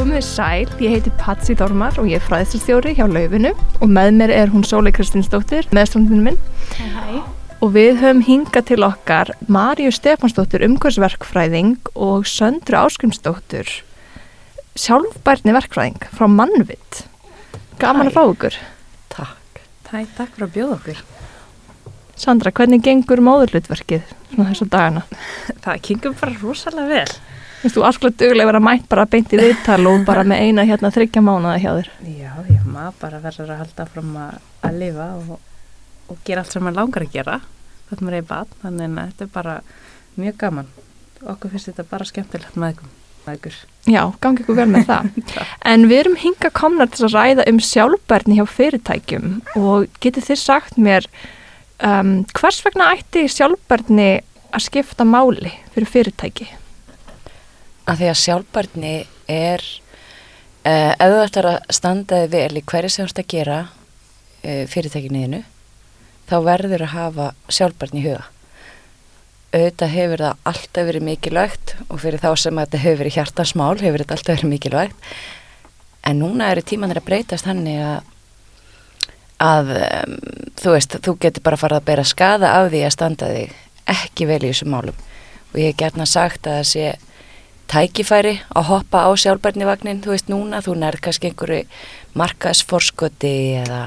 Komið sæl, ég heiti Patsi Dormar og ég er fræðsastjóri hjá Laufinu og með mér er hún Sólei Kristinsdóttir, meðstrandinu minn. Hæ. Og við höfum hingað til okkar Marju Stefansdóttir, umhversverkfræðing og Söndru Áskrimsdóttir, sjálfbærni verkfræðing frá Mannvitt. Gaman Hæ. að fá ykkur. Takk. Hæ, takk fyrir að bjóða okkur. Sandra, hvernig gengur móðurlutverkið svona þessu dagana? Það kingum bara rosalega vel. Þú veist, þú alveg duglega vera mætt bara beint í viðtal og bara með eina hérna þryggja mánuða hjá þér. Já, já, maður bara verður að halda fram að, að lifa og, og gera allt sem maður langar að gera. Þetta maður er í bad, þannig að þetta er bara mjög gaman. Okkur finnst þetta bara skemmtilegt með ykkur. Já, gangi ykkur vel með það. En við erum hinga komnar til að ræða um sjálfbærni hjá fyrirtækjum og getið þið sagt mér um, hvers vegna ætti sjálfbærni að skipta máli fyrir fyrirtæki? Að því að sjálfbarni er, uh, ef þú ætlar að standa þig vel í hverju sem þú ert að gera uh, fyrirtækinniðinu, þá verður að hafa sjálfbarni í huga. Auðvitað hefur það alltaf verið mikilvægt og fyrir þá sem þetta hefur verið hjartansmál hefur þetta alltaf verið mikilvægt. En núna eru tímanir að breytast hannig að, að um, þú veist, þú getur bara farið að bera skada af því að standa þig ekki vel í þessum málum. Og ég hef gertna sagt að það sé tækifæri að hoppa á sjálfbærnivagnin, þú veist núna, þú nærð kannski einhverju markaðsforskoti eða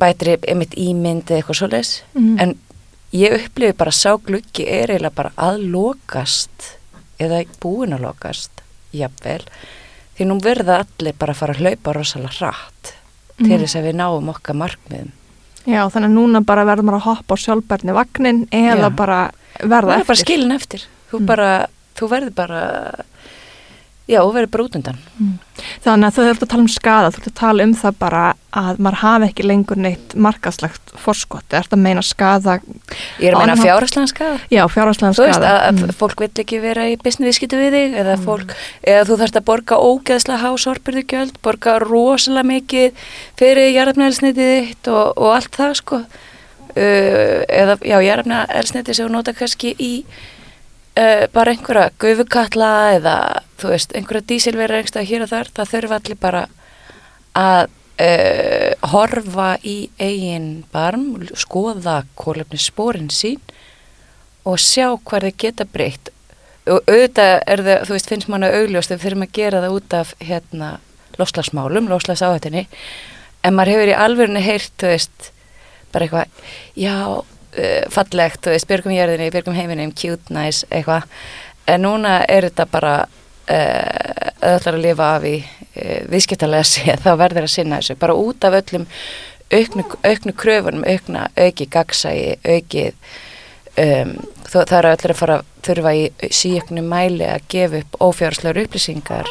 bætri einmitt ímynd eða eitthvað svoleiðis, Mm. en ég upplifi bara sá gluggi er eiginlega bara að lokast eða búin að lokast, jafnvel, því nú verða allir bara að fara að hlaupa rosalega hratt til Mhm. þess að við náum okkar markmiðum. Já, þannig að núna bara verður maður að hoppa á sjálfbærni vagnin eða Já. bara verða eftir. bara skilin eftir, þú Mm. bara, þú verður bara, já, þú verður bara út undan. Mm. Þannig að þú þurft að tala um skada, þú þurft að tala um það bara að maður hafi ekki lengur neitt markaðslegt forskot, er þetta að meina skada, Ég er að meina fjárhastlega skada. já, fjárhagslega Þú veist skada. að, að Mm. fólk vill ekki vera í businessviðskiptu við þig eða, fólk, eða þú þarfst að borga ógeðslega hásorpirðugjöld, borga rosalega mikið fyrir jarðafnæðelsnitið þitt og, og allt það sko. Uh, eða já, jarðafnæðelsnitið sem þú nota kannski í uh, bara einhverja gufukalla eða þú veist, einhverja dísilverið einhverja hér og þar, það þurfa allir bara að uh, horfa í eigin barm, skoða kólefni spórin sín og sjá hvað þeir geta breytt. Og auðvitað er það, þú veist, finnst manna augljóst ef við þurfum að gera það út af hérna, loslagsmálum, loslagsáhættinni en maður hefur í alvörinu heyrt, þú veist, bara eitthvað já, fallegt, þú veist, björgum jörðinni, björgum heiminum, cute, nice, eitthvað. En núna er þetta bara uh, öðlar að lifa af í uh, viðskiptalega séð, þá verður að sinna þessu, bara út af öllum auknu, auknu kröfunum, aukna, auki gagsægi, aukið um, það er allir að fara að þurfa í síöknu mæli að gefa upp ófjáraslegur upplýsingar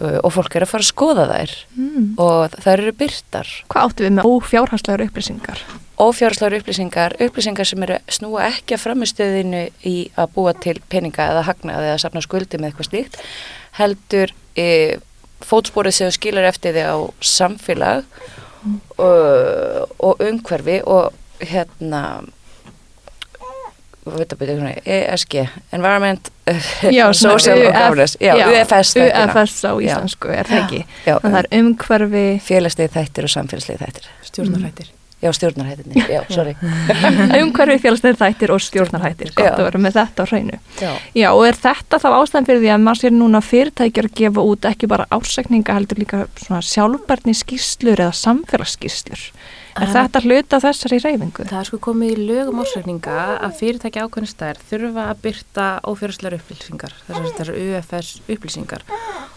og fólk er að fara að skoða þær Mm. og þær eru byrtar Hvað áttu við með ófjárhagslegar upplýsingar? ófjáraslegur upplýsingar, upplýsingar sem eru snúa ekki að framistöðinu í að búa til peninga eða hagnað eða safna skuldi með eitthvað slíkt heldur e, fótsporið sem þú skilur eftir þig á samfélag og, og umhverfi og hérna ESG Environment Já, Social UF Governance já, já, UFS. UFS á Já. íslensku, er það ekki? það er umhverfi, félagslið þættir og samfélagslið þættir Stjórnarhættir. já, stjórnarhættinni, já, sorry umhverfi félagsleir þættir og stjórnarhættir, gott Já. að vera með þetta á hreinu. já, Já, og er þetta þá ástæðan fyrir því að maður sér núna fyrirtækjar að gefa út ekki bara ásækninga heldur líka svona sjálfbarni skýslur eða samfélagsskýslur. Er Ah. þetta hluta þessari reyfingu? Það er sko komið í lögum ársreikninga að fyrirtæki ákveðin stær þurfa að byrta ófjörðslegar upplýsingar, þessar, þessar UFS upplýsingar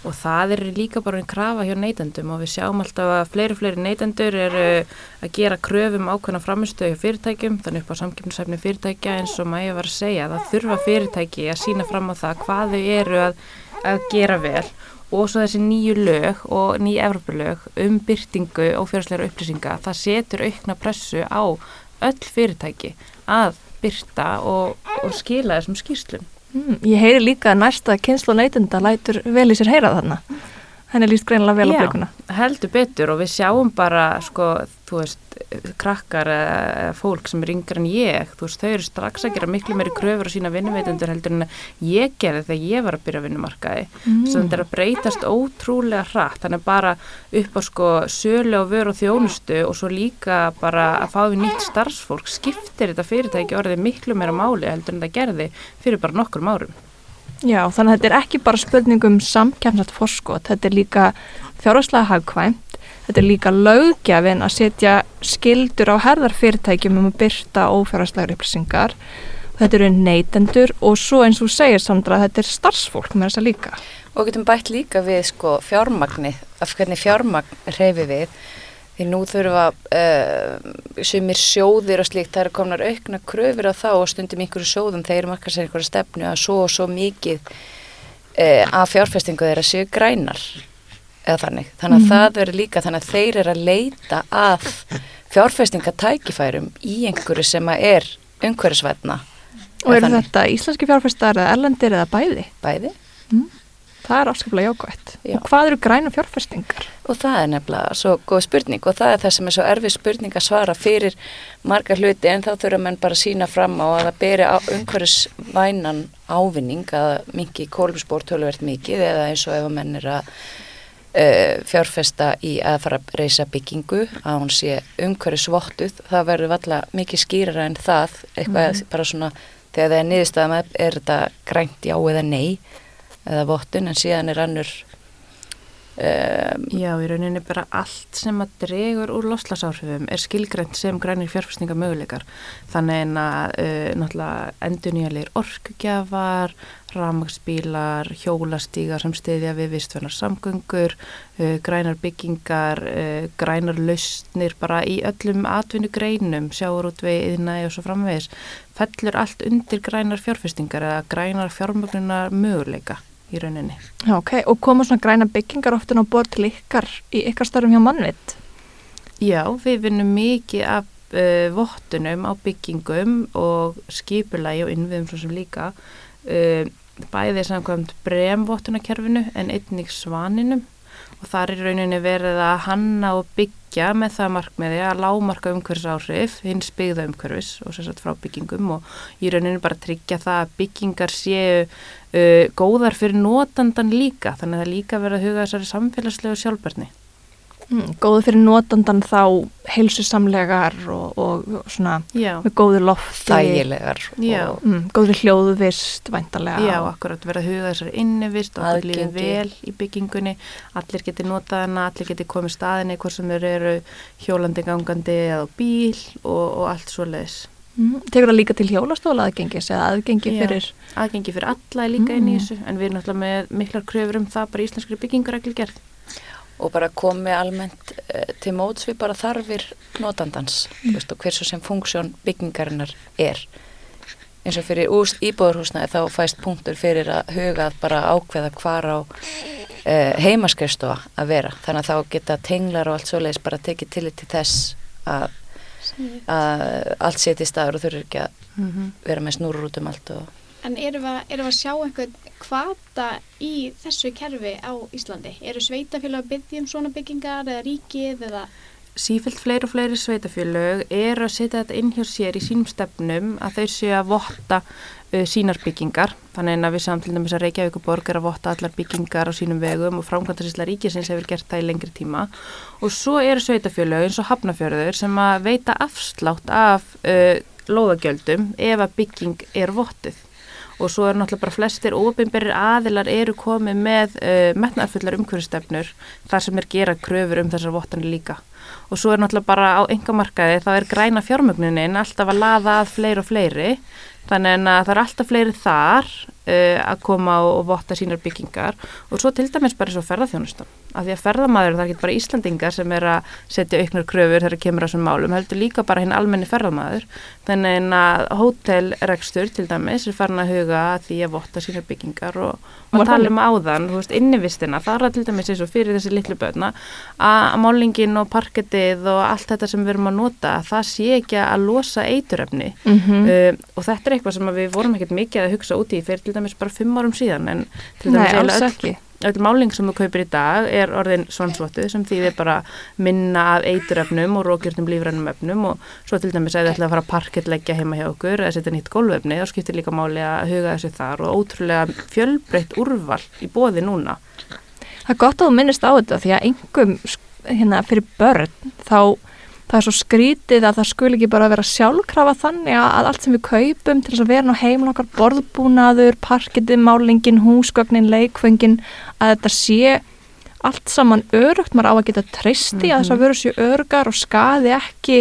og það er líka bara einn krafa hjá neytendum og við sjáum alltaf að fleiri fleiri neytendur eru að gera kröfum ákveðna framistöðu hjá fyrirtækjum, þannig upp á samkipnisæfni fyrirtækja eins og Maja var að segja, það þurfa fyrirtæki að sína fram á það hvað þau eru að, að gera vel og svo þessi nýju lög og nýju Evropalög um byrtingu ófjörðslegar upplýsinga, það setur aukna pressu á öll fyrirtæki að byrta og, og skila þessum skýrslum. Mm, ég heyri líka að næsta kynslu neytenda lætur vel í sér heyra þarna. Henni líst greinilega vel á Já. blökuna. heldur betur og við sjáum bara sko, þú veist, krakkar eða fólk sem er yngra en ég, þú veist, þau eru strax að gera miklu meiri kröfur á sína vinnumveitundur heldur en ég gerði þegar ég var að byrja að vinnumarkaði, mm. svo þetta er að breytast ótrúlega hratt, þannig bara upp á sko sölu og vöru og þjónustu og svo líka bara að fá við nýtt starfsfólk, skiptir þetta fyrirtæki orðið miklu meira máli heldur en það gerði fyrir bara nokkur árum. Já, þannig að þetta er ekki bara spurningum samkjæmsat forskot, þetta er líka fjárháslega hagkvæmt Þetta er líka lögjafin að setja skildur á herðarfyrirtækjum um að byrta ófjárhastlegar upplýsingar. Þetta eru neytendur og svo eins og segir Sandra þetta er starfsfólk með þessa líka. Og getum bætt líka við sko fjármagni, af hvernig fjármagn reyfi við. Því nú þurfa uh, sumir sjóðir og slíkt, það eru komnar aukna kröfur á þá og stundum einhverju sjóðum þeir marka sér einhverju stefnu að svo og svo mikið uh, af fjárfestingu þeirra séu grænar eða þannig. Þannig að mm. það verður líka þannig að þeir eru að leita að fjárfestingatækifærum í einhverju sem er umhverjusvætna. Og eru þetta íslenski fjárfestar eða erlendir eða bæði? Bæði. Mm. Það er afskaplega jákvæmt. Já. Og hvað eru græna fjárfestingar? Og það er nefnilega svo góð spurning og það er það sem er svo erfið spurning að svara fyrir margar hluti en þá þurfa mann bara að sína fram á að það beri umhverjusvænan ávinning að mingi kólumspór tölverð mikið eða eins og ef að menn er að uh, fjárfesta í að fara að reysa byggingu að hún sé umhverju svottuð það verður valla mikið skýrara en það eitthvað mm -hmm. bara svona þegar það er niðurstaðan eða vottun en síðan er annur Um, Já, í rauninni bara allt sem að dregur úr loslasárfjöfum er skilgrænt sem grænir fjárfæstinga möguleikar þannig en að uh, náttúrulega endur nýjarleir orkugjafar ramagsbílar, hjólastígar sem stiðja við vistvernar samgöngur uh, grænar byggingar uh, grænar lausnir bara í öllum atvinnugreinum, sjáur út við yðnaði og svo framvegis fellur allt undir grænar fjárfæstingar eða grænar fjármögnunar möguleika í rauninni. Já, ok, og koma svona græna byggingar oftin á bort til ykkar í ykkar starfum hjá mannvitt? Já, við vinnum mikið af uh, vottunum á byggingum og skipulagi og innviðum svo sem líka uh, bæðið samkvæmt bremvottunakerfinu en einnig svaninum og þar er rauninni verið að hanna og byggja með það markmiði að lámarka umhverfisáhrif, hins byggða umhverfis og sérstaklega frá byggingum og í rauninni bara tryggja það að byggingar séu uh, góðar fyrir notandan líka, þannig að það líka verið að huga þessari samfélagslegu sjálfbarni. Mm, góðu fyrir notandan þá heilsusamlegar og, og svona Já. með góðu lofti þægilegar og mm, góðu hljóðvist væntalega. Já, akkurat verið að huga þessari innivist og allir lífið vel í byggingunni, allir geti notað hana allir geti komið staðinni, hvort sem þeir eru hjólandi, gangandi eða bíl og, og allt svo leiðis mm, Tekur það líka til hjólastóla aðgengis eða aðgengi Já, fyrir aðgengi fyrir alla er líka inn í mm. þessu en við erum náttúrulega með miklar kröfur um það bara íslenskri byggingaregli gerð og bara komi almennt uh, til móts við bara þarfir notandans mm. veist, og hversu sem funksjón byggingarinnar er eins og fyrir íbúðurhúsnaði þá fæst punktur fyrir að huga að bara ákveða hvar á uh, heimaskrifstofa að vera þannig að þá geta tenglar og allt svoleiðis bara tekið til til þess að, að allt setjast staður og þurfur ekki að mm -hmm. vera með snúrur út um allt og En erum við, erum við að sjá einhvern kvata í þessu kerfi á Íslandi? Eru sveitafélag að byggja um svona byggingar eða ríkið eða? Sífilt fleiri og fleiri sveitafélag eru að setja þetta inn hjá sér í sínum stefnum að þau séu að votta uh, sínar byggingar. Þannig að við samt til dæmis að Reykjavík og Borg er að votta allar byggingar á sínum vegum og framkvæmdarsýsla ríkisins hefur gert það í lengri tíma. Og svo eru sveitafélag eins og Hafnafjörður sem að veita afslátt af uh, lóðagjöldum ef að bygging er vottuð og svo er náttúrulega bara flestir óbyrnberir aðilar eru komið með uh, metnaðarfullar umhverfstefnur þar sem er gera kröfur um þessar vottanir líka. Og svo er náttúrulega bara á engamarkaði þá er græna fjármögnunin alltaf að laða að fleiri og fleiri. Þannig að það er alltaf fleiri þar að koma og, og votta sínar byggingar. Og svo til dæmis bara eins og ferðarþjónustan af því að ferðamæður, það er ekki bara Íslandingar sem er að setja auknar kröfur þegar kemur á þessum málum, heldur líka bara hinn almenni ferðamæður, þannig að hótelrekstur til dæmis er farin að huga því að votta sínar byggingar og, og tala um áðan, þú veist, innivistina. Það er að til dæmis eins og fyrir þessi litlu börna að málingin og parkettið og allt þetta sem við erum að nota það sé ekki að losa eituröfni mm -hmm. uh, og þetta er eitthvað sem við vorum ekkert mikið að hugsa úti í fyrir til dæmis bara fimm árum síðan en til dæmis Nei, öll máling sem þú kaupir í dag er orðin svansvottu sem þýðir bara minna af eituröfnum og rókjörnum lífrænum öfnum og svo til dæmis að þið ætla að fara að parkettleggja heima hjá okkur eða setja nýtt gólvefni þá skiptir líka máli að huga þessu þar og ótrúlega fjölbreytt úrval í bóði núna. Það er gott að þú minnist á þetta því að engum hérna, fyrir börn þá það er svo skrítið að það skul ekki bara vera sjálfkrafa þannig að allt sem við kaupum til þess að vera á heimil okkar borðbúnaður, parkitið, málingin, húsgögnin, leikfengin að þetta sé allt saman örugt, maður á að geta treysti mm -hmm. að þess að vera sér örugar og skaði ekki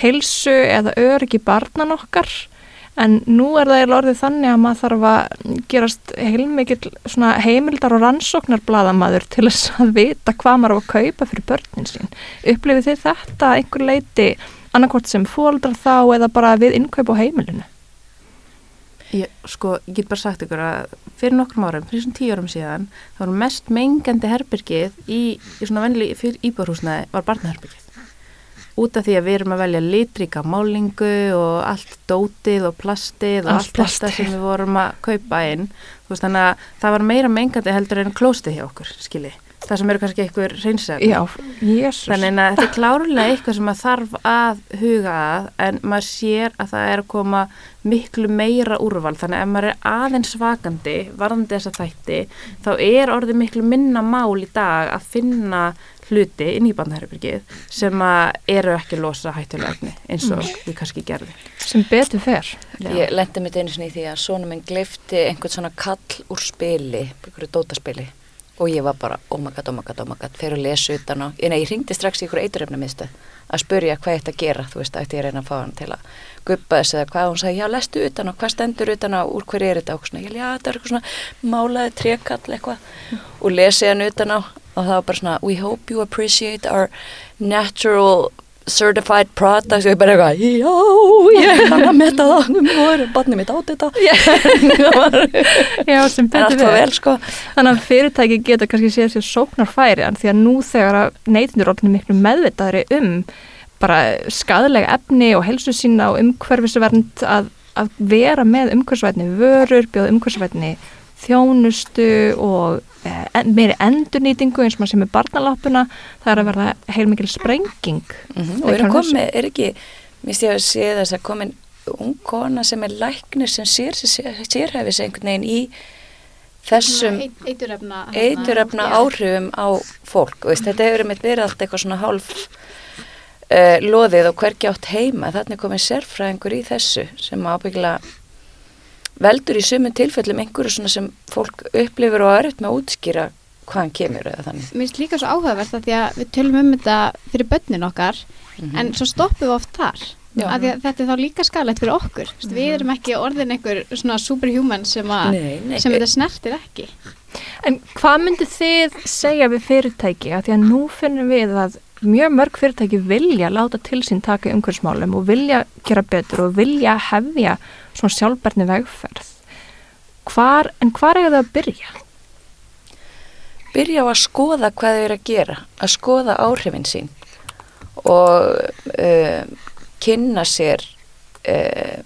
heilsu eða örugi barnan okkar en nú er það orðið þannig að maður þarf að gerast heilmikið heimildar og rannsóknar bladamadur til þess að vita hvað maður á að kaupa fyrir börnin sín. Upplifið þið þetta einhver leiti annarkort sem fóldrar þá eða bara við innkaup á heimilinu? Ég, sko, ég get bara sagt ykkur að fyrir nokkrum árum, fyrir svona tíu árum síðan þá var mest mengandi herbyrgið í, í svona venli íbúrhúsnaði var barnaherbyrgið út af því að við erum að velja litrika málingu og allt dótið og plastið og allt, allt þetta sem við vorum að kaupa inn. Veist, þannig að það var meira mengandi heldur en klóstið hjá okkur skilji. Það sem eru kannski einhver reynsæð þannig að þetta er klárlega eitthvað sem maður þarf að huga að en maður sér að það er að koma miklu meira úrval. Þannig að ef maður er aðeins svakandi varðandi þessa þætti þá er orðið miklu minna mál í dag að finna hluti inn í bandherrbyrgið sem eru ekki losa hættulegni eins og mm. við kannski gerðum. Sem betur fer. Já. Ég lendi mitt einu sinni í því að svona minn glifti einhvern svona kall úr spili, einhverju dótaspili og ég var bara oh my god, oh my god, oh my god, fyrir að lesa utan á, ég, ég ringdi strax í einhverju eiturrefna minnstu að spurja hvað ég ætti að gera, þú veist, ætti ég að reyna að fá hann til að guppa þessu eða hvað, og hún sagði, já, lestu utan á, hvað stendur utan á, úr hverju er þetta og svona, já, þetta er eitthvað svona málaði trekall eitthvað mm. og lesi hann utan á og það var bara svona we hope you appreciate our natural certified products og ég bara eitthvað, já, ég kann að metta það. Um hóru, barnið mitt átt þetta. Já, sem betur við vel, sko. Þannig að fyrirtæki geta kannski séð sér sóknar færi en því að nú þegar að neytundur orðinu miklu meðvitaðri um bara skadalega efni og helsu sína og umhverfisvernd að, að vera með umhverfisverðni vörur, bjóð umhverfisverðni þjónustu og meiri endurnýtingu eins og maður sem er barnalappuna það er að verða heilmikil sprenging mm -hmm. og er að komi, er ekki mér sé að sé þess að komin ung kona sem er læknir sem sér sérhæfis einhvern veginn í þessum eituröfna, eituröfna áhrifum á fólk veist, þetta hefur með verið allt eitthvað svona hálf uh, loðið og hvergi átt heima þannig komin sérfræðingur í þessu sem ábyggla veldur í sumun tilfellum einhverju svona sem fólk upplifur og er eftir með að útskýra hvaðan kemur eða þannig. Mér finnst líka svo áhugavert að því að við tölum um þetta fyrir börnin okkar mm -hmm. en svo stoppum við oft þar að að þetta er þá líka skalett fyrir okkur mm -hmm. við erum ekki orðin einhver svona superhuman sem, nei, nei, sem þetta snertir ekki. En hvað myndir þið segja við fyrirtæki að því að nú finnum við að mjög mörg fyrirtæki vilja láta til sín taka umhverfsmálum og vilja gera betur og vilja hefja svona sjálfberðni vegferð hvar, en hvar er það að byrja? Byrja á að skoða hvað þau eru að gera að skoða áhrifin sín og uh, kynna sér uh,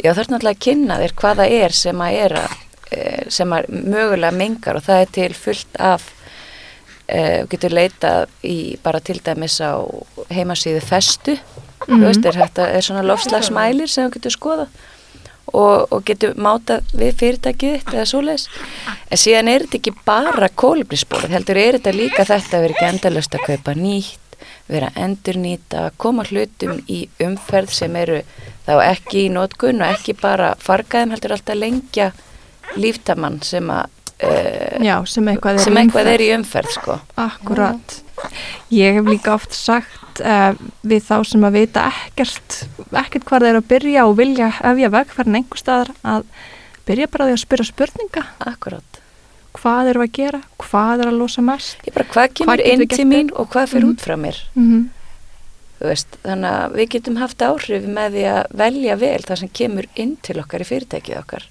já það er náttúrulega að kynna þér hvaða er sem að er að uh, sem að mögulega mengar og það er til fullt af getur leitað í bara til dæmis á heimasíðu festu mm -hmm. veist, er, þetta, er svona lofslagsmælir sem þú getur skoða og, og getur máta við fyrirtækið þitt eða svoleiðis. En síðan er þetta ekki bara kólibrísbóð heldur er þetta líka þetta að vera ekki endalust að kaupa nýtt vera endurnýta, koma hlutum í umferð sem eru þá ekki í nótgun og ekki bara fargaðum heldur alltaf lengja líftamann sem að Uh, Já, sem eitthvað er, sem eitthvað er í umferð sko. Akkurat Ég hef líka oft sagt uh, við þá sem að vita ekkert ekkert hvað er að byrja og vilja efja vegferðin einhver staðar að byrja bara því að spyrja spurninga Akkurat Hvað eru að gera? Hvað er að losa mest? Ég bara hvað kemur hvað inn til mín og hvað fyrir mm. út frá mér mm -hmm. veist, Þannig að við getum haft áhrif með því að velja vel það sem kemur inn til okkar í fyrirtækið okkar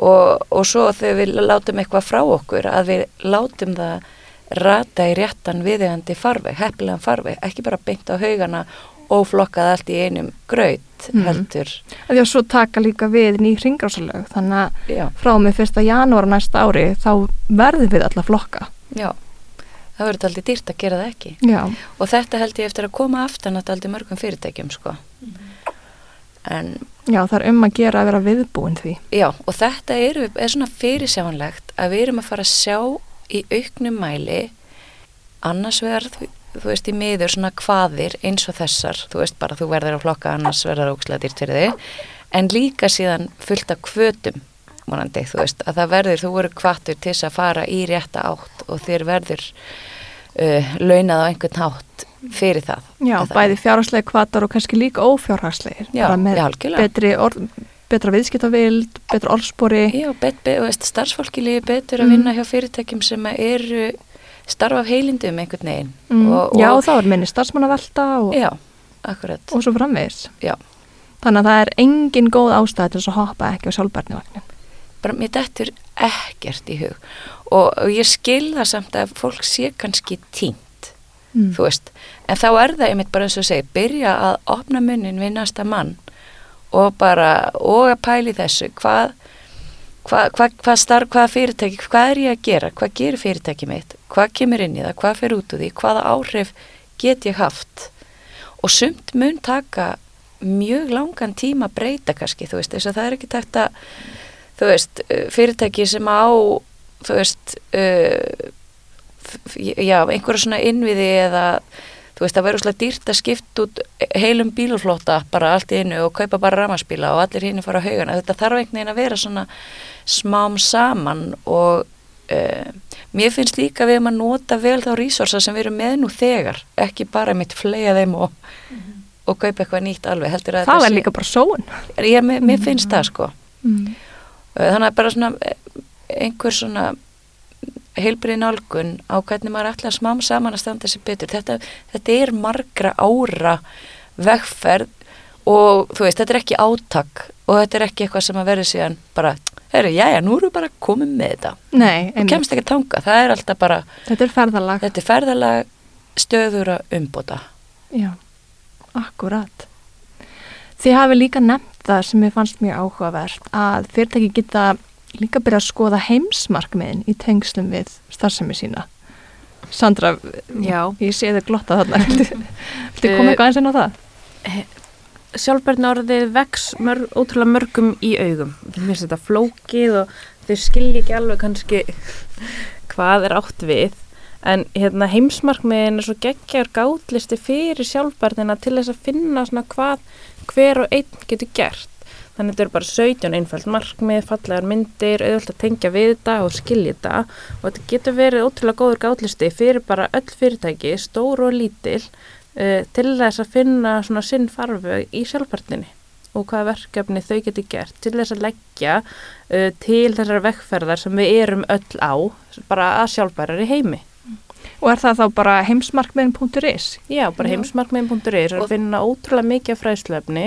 og, og svo þegar við látum eitthvað frá okkur að við látum það rata í réttan viðegandi farveg, heppilegan farveg, ekki bara beint á haugana óflokkað allt í einum gröð Mhm. heldur. Því að svo taka líka við ný ringrásalög þannig að Já, frá með fyrsta janúar næsta ári þá verðum við alla flokka. já. Það verður aldrei dýrt að gera það ekki. Já, Og þetta held ég eftir að koma aftan að aldrei mörgum fyrirtækjum, sko. En já það er um að gera að vera viðbúin því. Já, og þetta er, er svona fyrirsjáanlegt að við erum að fara að sjá í auknum mæli annars vegar, þú, þú veist, í miður svona hvaðir eins og þessar, þú veist bara þú verður að flokka annars verður ókslega dýrt fyrir þig, en líka síðan fullt af kvötum, vonandi, þú veist, að það verður, þú verður kvattur til þess að fara í rétta átt og þér verður uh, launað á einhvern hátt fyrir það. Já, bæði fjárhagslega kvatar og kannski líka ófjárhagslegir. Já, bara með já, betri orð, betra viðskiptavild, betra orðspori. Já, bet, bet, starfsfólki lífi betur að Mm. vinna hjá fyrirtækjum sem eru starfa af heilindum einhvern veginn. Mm, Og, já, og, þá er minni starfsmannavelta og, já, akkurat. og svo framvegis. Já. Þannig að það er engin góð ástæð til þess að hoppa ekki á sjálfbærnivagnin. Bara mér dettur ekkert í hug. Og, og ég skil það samt að fólk sé kannski tínt, Mm. þú veist. En þá er það einmitt bara eins og segi, byrja að opna munnin við næsta mann og bara, og að pæli þessu, hvað hvað hva, hva starf, hvaða fyrirtæki, hvað er ég að gera, hvað gerir fyrirtæki mitt, hvað kemur inn í það, hvað fer út úr því, hvaða áhrif get ég haft? Og sumt mun taka mjög langan tíma að breyta kannski, þú veist, þess að það er ekki tægt að, þú veist, uh, fyrirtæki sem á, þú veist, uh, já, einhverja svona innviði eða, þú veist, það verður svolítið dýrt að skipta út heilum bíluflóta bara allt í einu og kaupa bara ramaspíla og allir hinn fara á haugana. Þetta þarf einhvern veginn að vera svona smám saman og uh, mér finnst líka við um að nota vel þá resursa sem við erum með nú þegar, ekki bara mitt flega þeim og, og kaupa eitthvað nýtt alveg. Heldur að Það þetta er líka bara sóun. Ég, mér, mér finnst það sko. Mm. Uh, Þannig að bara svona eh, einhver svona heilbrið nálgun á hvernig maður ætla að smám saman að standa sér betur. Þetta, þetta er margra ára vegferð og þú veist, þetta er ekki átak og þetta er ekki eitthvað sem að verður síðan bara, herru, jæja, nú erum við bara komið með þetta. Nei, einmitt. kemst ekki að tanga, það er alltaf bara, þetta er ferðalag. þetta er ferðalag stöður að umbóta. Já, akkurat. Þið hafi líka nefnt það sem ég fannst mjög áhugavert að fyrirtæki geta líka byrja að skoða heimsmarkmiðin í tengslum við starfsemi sína. Sandra, Já. ég sé þið glotta þarna. Eh, koma eitthvað eins inn á það? sjálfbærni orðið vex mörg, ótrúlega mörgum í augum. Mér finnst þetta flókið og þau skilji ekki alveg kannski hvað er átt við. En hérna, heimsmarkmiðin er svo geggjar gátlisti fyrir sjálfbærnina til þess að finna hvað hver og einn getur gert. Þannig þetta eru bara 17 einfælt markmið, fallegar myndir, auðvitað að tengja við þetta og skilja þetta og þetta getur verið ótrúlega góður gátlisti fyrir bara öll fyrirtæki, stór og lítil uh, til þess að finna svona sinn farveg í sjálfpartinni og hvaða verkefni þau geti gert til þess að leggja uh, til þessar vekkferðar sem við erum öll á bara að sjálfbærar í heimi. Og er það þá bara heimsmarkmiðin.is? Já, bara heimsmarkmiðin.is er Og- finna ótrúlega mikið af fræðslefni,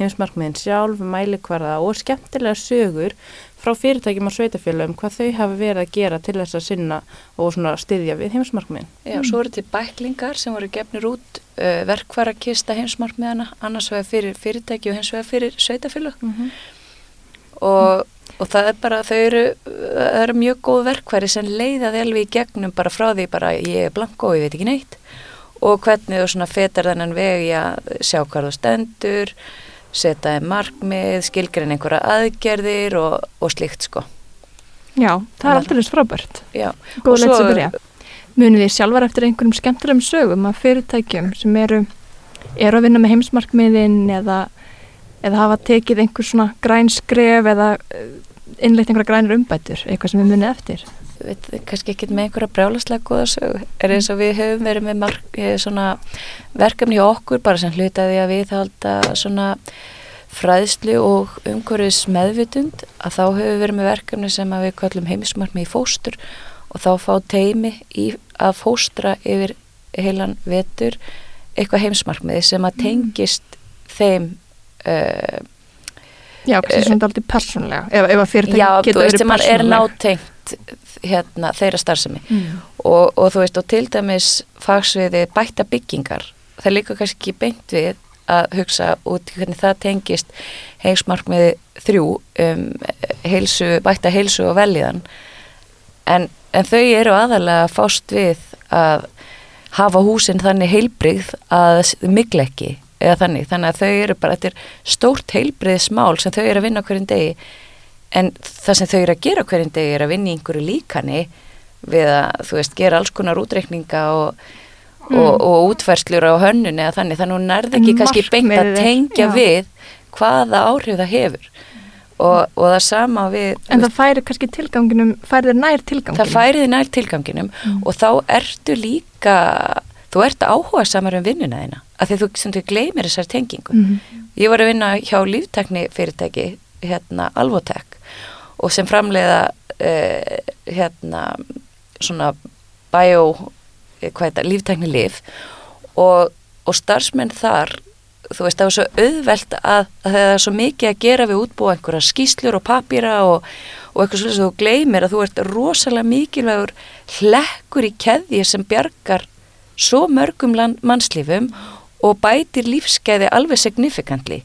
heimsmarkmiðin sjálf, mælikvarða og skemmtilega sögur frá fyrirtækjum og sveitafélagum hvað þau hafa verið að gera til þess að sinna og styðja við heimsmarkmiðin. Já, svo eru til bæklingar sem voru gefnir út uh, verkværa kista heimsmarkmiðana, annars vegar fyrir fyrirtæki og hins vegar fyrir sveitafélag. Mm og, og það er bara, þau eru, eru mjög góð verkværi sem leiða þið alveg í gegnum bara frá því bara ég er blanko og ég veit ekki neitt og hvernig þú svona fetar þennan veg í að sjá hvað þú stendur, setja þeim markmið, skilgrein einhverja aðgerðir og, og slíkt sko. Já, það er aldrei eins frábært. Já, Góð Og svo-. Munið þið sjálfar eftir einhverjum skemmtilegum sögum af fyrirtækjum sem eru, eru að vinna með heimsmarkmiðin eða, eða hafa tekið einhver svona græn skref eða eh, innleitt einhverja grænir umbætur, eitthvað sem við munið eftir. veit, kannski ekki með einhverja brjálaslega góða sög er eins og við höfum verið með mark, eh, svona verkefni okkur bara sem hlutaði að við halda svona fræðslu og umhverfis meðvitund að þá höfum við verið með verkefni sem við kallum heimismarkmi í fóstur og þá fá teimi í að fóstra yfir heilan vetur eitthvað heimsmarkmiði sem að tengist þeim uh, Já, kannski svona aldrei persónlega, ef, ef að fyrirtæki já, þú geta veist, verið sem að er nátengt hérna, þeirra starfsemi. Mm. og, og þú veist, og til dæmis fagsviði bætta byggingar það líka kannski beint við að hugsa út hvernig það tengist heimsmarkmiði þrjú um heilsu, bætta heilsu og veljiðan en, en þau eru aðalega fást við að hafa húsin þannig heilbrigð að mikla ekki eða þannig, þannig að þau eru bara, þetta er stórt heilbriðsmál sem þau eru að vinna hverjum degi en það sem þau eru að gera hverjum degi er að vinna í einhverju líkani við að, þú veist, gera alls konar útreikninga og mm. og, og útferslur á hönnun eða þannig þannig að hún nærði ekki kannski beint að tengja já. við hvaða áhrif það hefur og, og það sama við En það færi kannski tilganginum, færi þið nær tilganginum Það færi þið nær tilganginum mm. og þá ertu líka þú ert áhuga samar um vinnuna þína af því þú, þú gleymir þessar tengingu. Mm. Ég var að vinna hjá líftekni fyrirtæki hérna Alvotek og sem framleiða uh, hérna svona bio Eh, líftækni lif og, og starfsmenn þar þú veist það var svo auðvelt að, að það er svo mikið að gera við útbúa einhverja skýslur og papýra og, og eitthvað svolítið sem þú gleymir að þú ert rosalega mikilvægur hlekkur í keðji sem bjargar svo mörgum mannslífum og bætir lífskeiði alveg signifikantli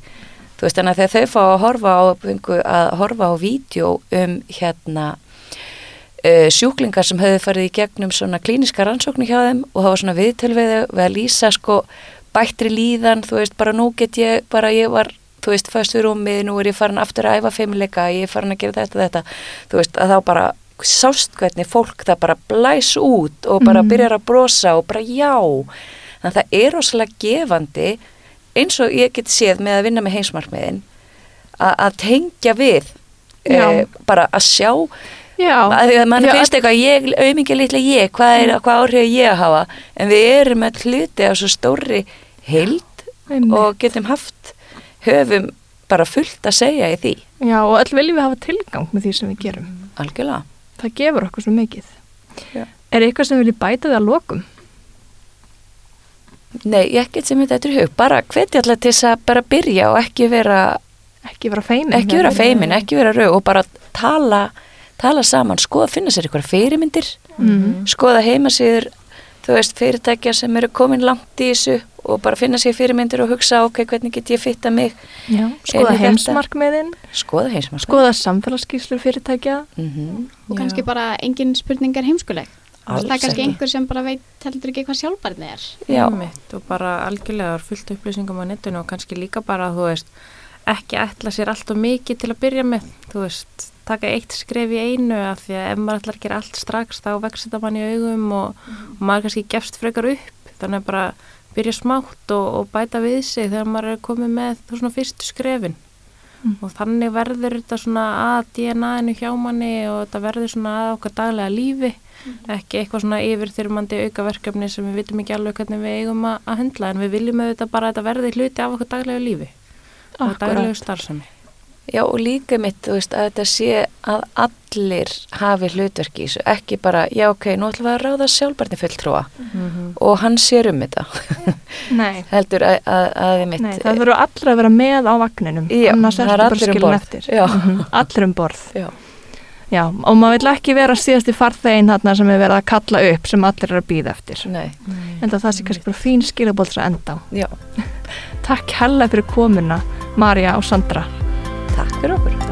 þú veist þannig að þegar þau fá að horfa á að horfa á vídeo um hérna uh, sjúklingar sem höfðu farið í gegnum svona klíniska rannsóknu hjá þeim og það var svona viðtölviðu við að lýsa sko bættri líðan, þú veist, bara nú get ég, bara ég var, þú veist, fyrst við rúmið, nú er ég farin aftur að æfa feimleika, ég er farin að gera þetta, þetta, þú veist, að þá bara sást hvernig fólk það bara blæs út og bara mm. byrjar að brosa og bara já, þannig að það er ósala gefandi eins og ég get séð með að vinna með heimsmarkmiðin að tengja við, e, bara að sjá að mann finnst eitthvað ég, auðvitað litla ég, hvað er hvað áhrif ég að hafa, en við erum með hluti á svo stóri heild og getum haft höfum bara fullt að segja í því. Já og öll viljum við hafa tilgang með því sem við gerum. Algjörlega. Það gefur okkur svo mikið. Já. Er eitthvað sem vilji bæta því að lokum? Nei, ekkert sem þetta er hug, bara hveti alltaf til þess að bara byrja og ekki vera ekki vera feimin ekki vera feimin, ekki vera rau og bara tala tala saman, skoða að finna sér eitthvað fyrirmyndir, mm -hmm. skoða heimasýður, þú veist, fyrirtækja sem eru komin langt í þessu og bara finna sér fyrirmyndir og hugsa, ok, hvernig get ég fitta mig? Já, skoða heimsmarkmiðin. Skoða heimsmarkmiðin. Skoða samfélagsskíslur fyrirtækja. Mm -hmm. og kannski bara engin spurningar heimskuleg það er kannski einhver sem bara veit heldur ekki hvað sjálfbarni er. Já, mitt og bara algjörlega fullt upplýsingum á netinu og kannski líka bara, þú veist ekki ætla sér allt og mikið til að byrja með, þú veist taka eitt skref í einu af því að ef maður ætlar að gera allt strax þá vext þetta mann í augum og, mm. og maður kannski gefst frekar upp. Þannig að bara byrja smátt og, og bæta við sig þegar maður er komið með þú svona fyrstu skrefin mm. og þannig verður þetta svona að DNA-inu hjá manni og þetta verður svona að okkar daglega lífi mm. ekki eitthvað svona yfirþyrmandi aukaverkefni sem við vitum ekki alveg hvernig við eigum að, að hundla en við viljum auðvitað bara að þetta verði hluti af okkar daglega lífi Akkurat. og daglegu starfsemi Já og líka mitt, þú veist, að þetta sé að allir hafi hlutverki í þessu, ekki bara, já ok, nú ætlum við að ráða sjálfbarni fulltrúa mm -hmm. og hann sér um þetta. Nei. Heldur að, að, að mitt... Nei, það þurfu allir að vera með á vagninum, já, annars er þetta bara skilin um eftir. Já. Mhm. Allir um borð. Já. Já, og maður vil ekki vera síðast í farþegin þarna sem er verið að kalla upp sem allir er að býða eftir. Nei. En það sé kannski bara fín skilabóls að enda á. Já. Takk hella fyrir komuna, Marja og Sandra. Takk fyrir okkur.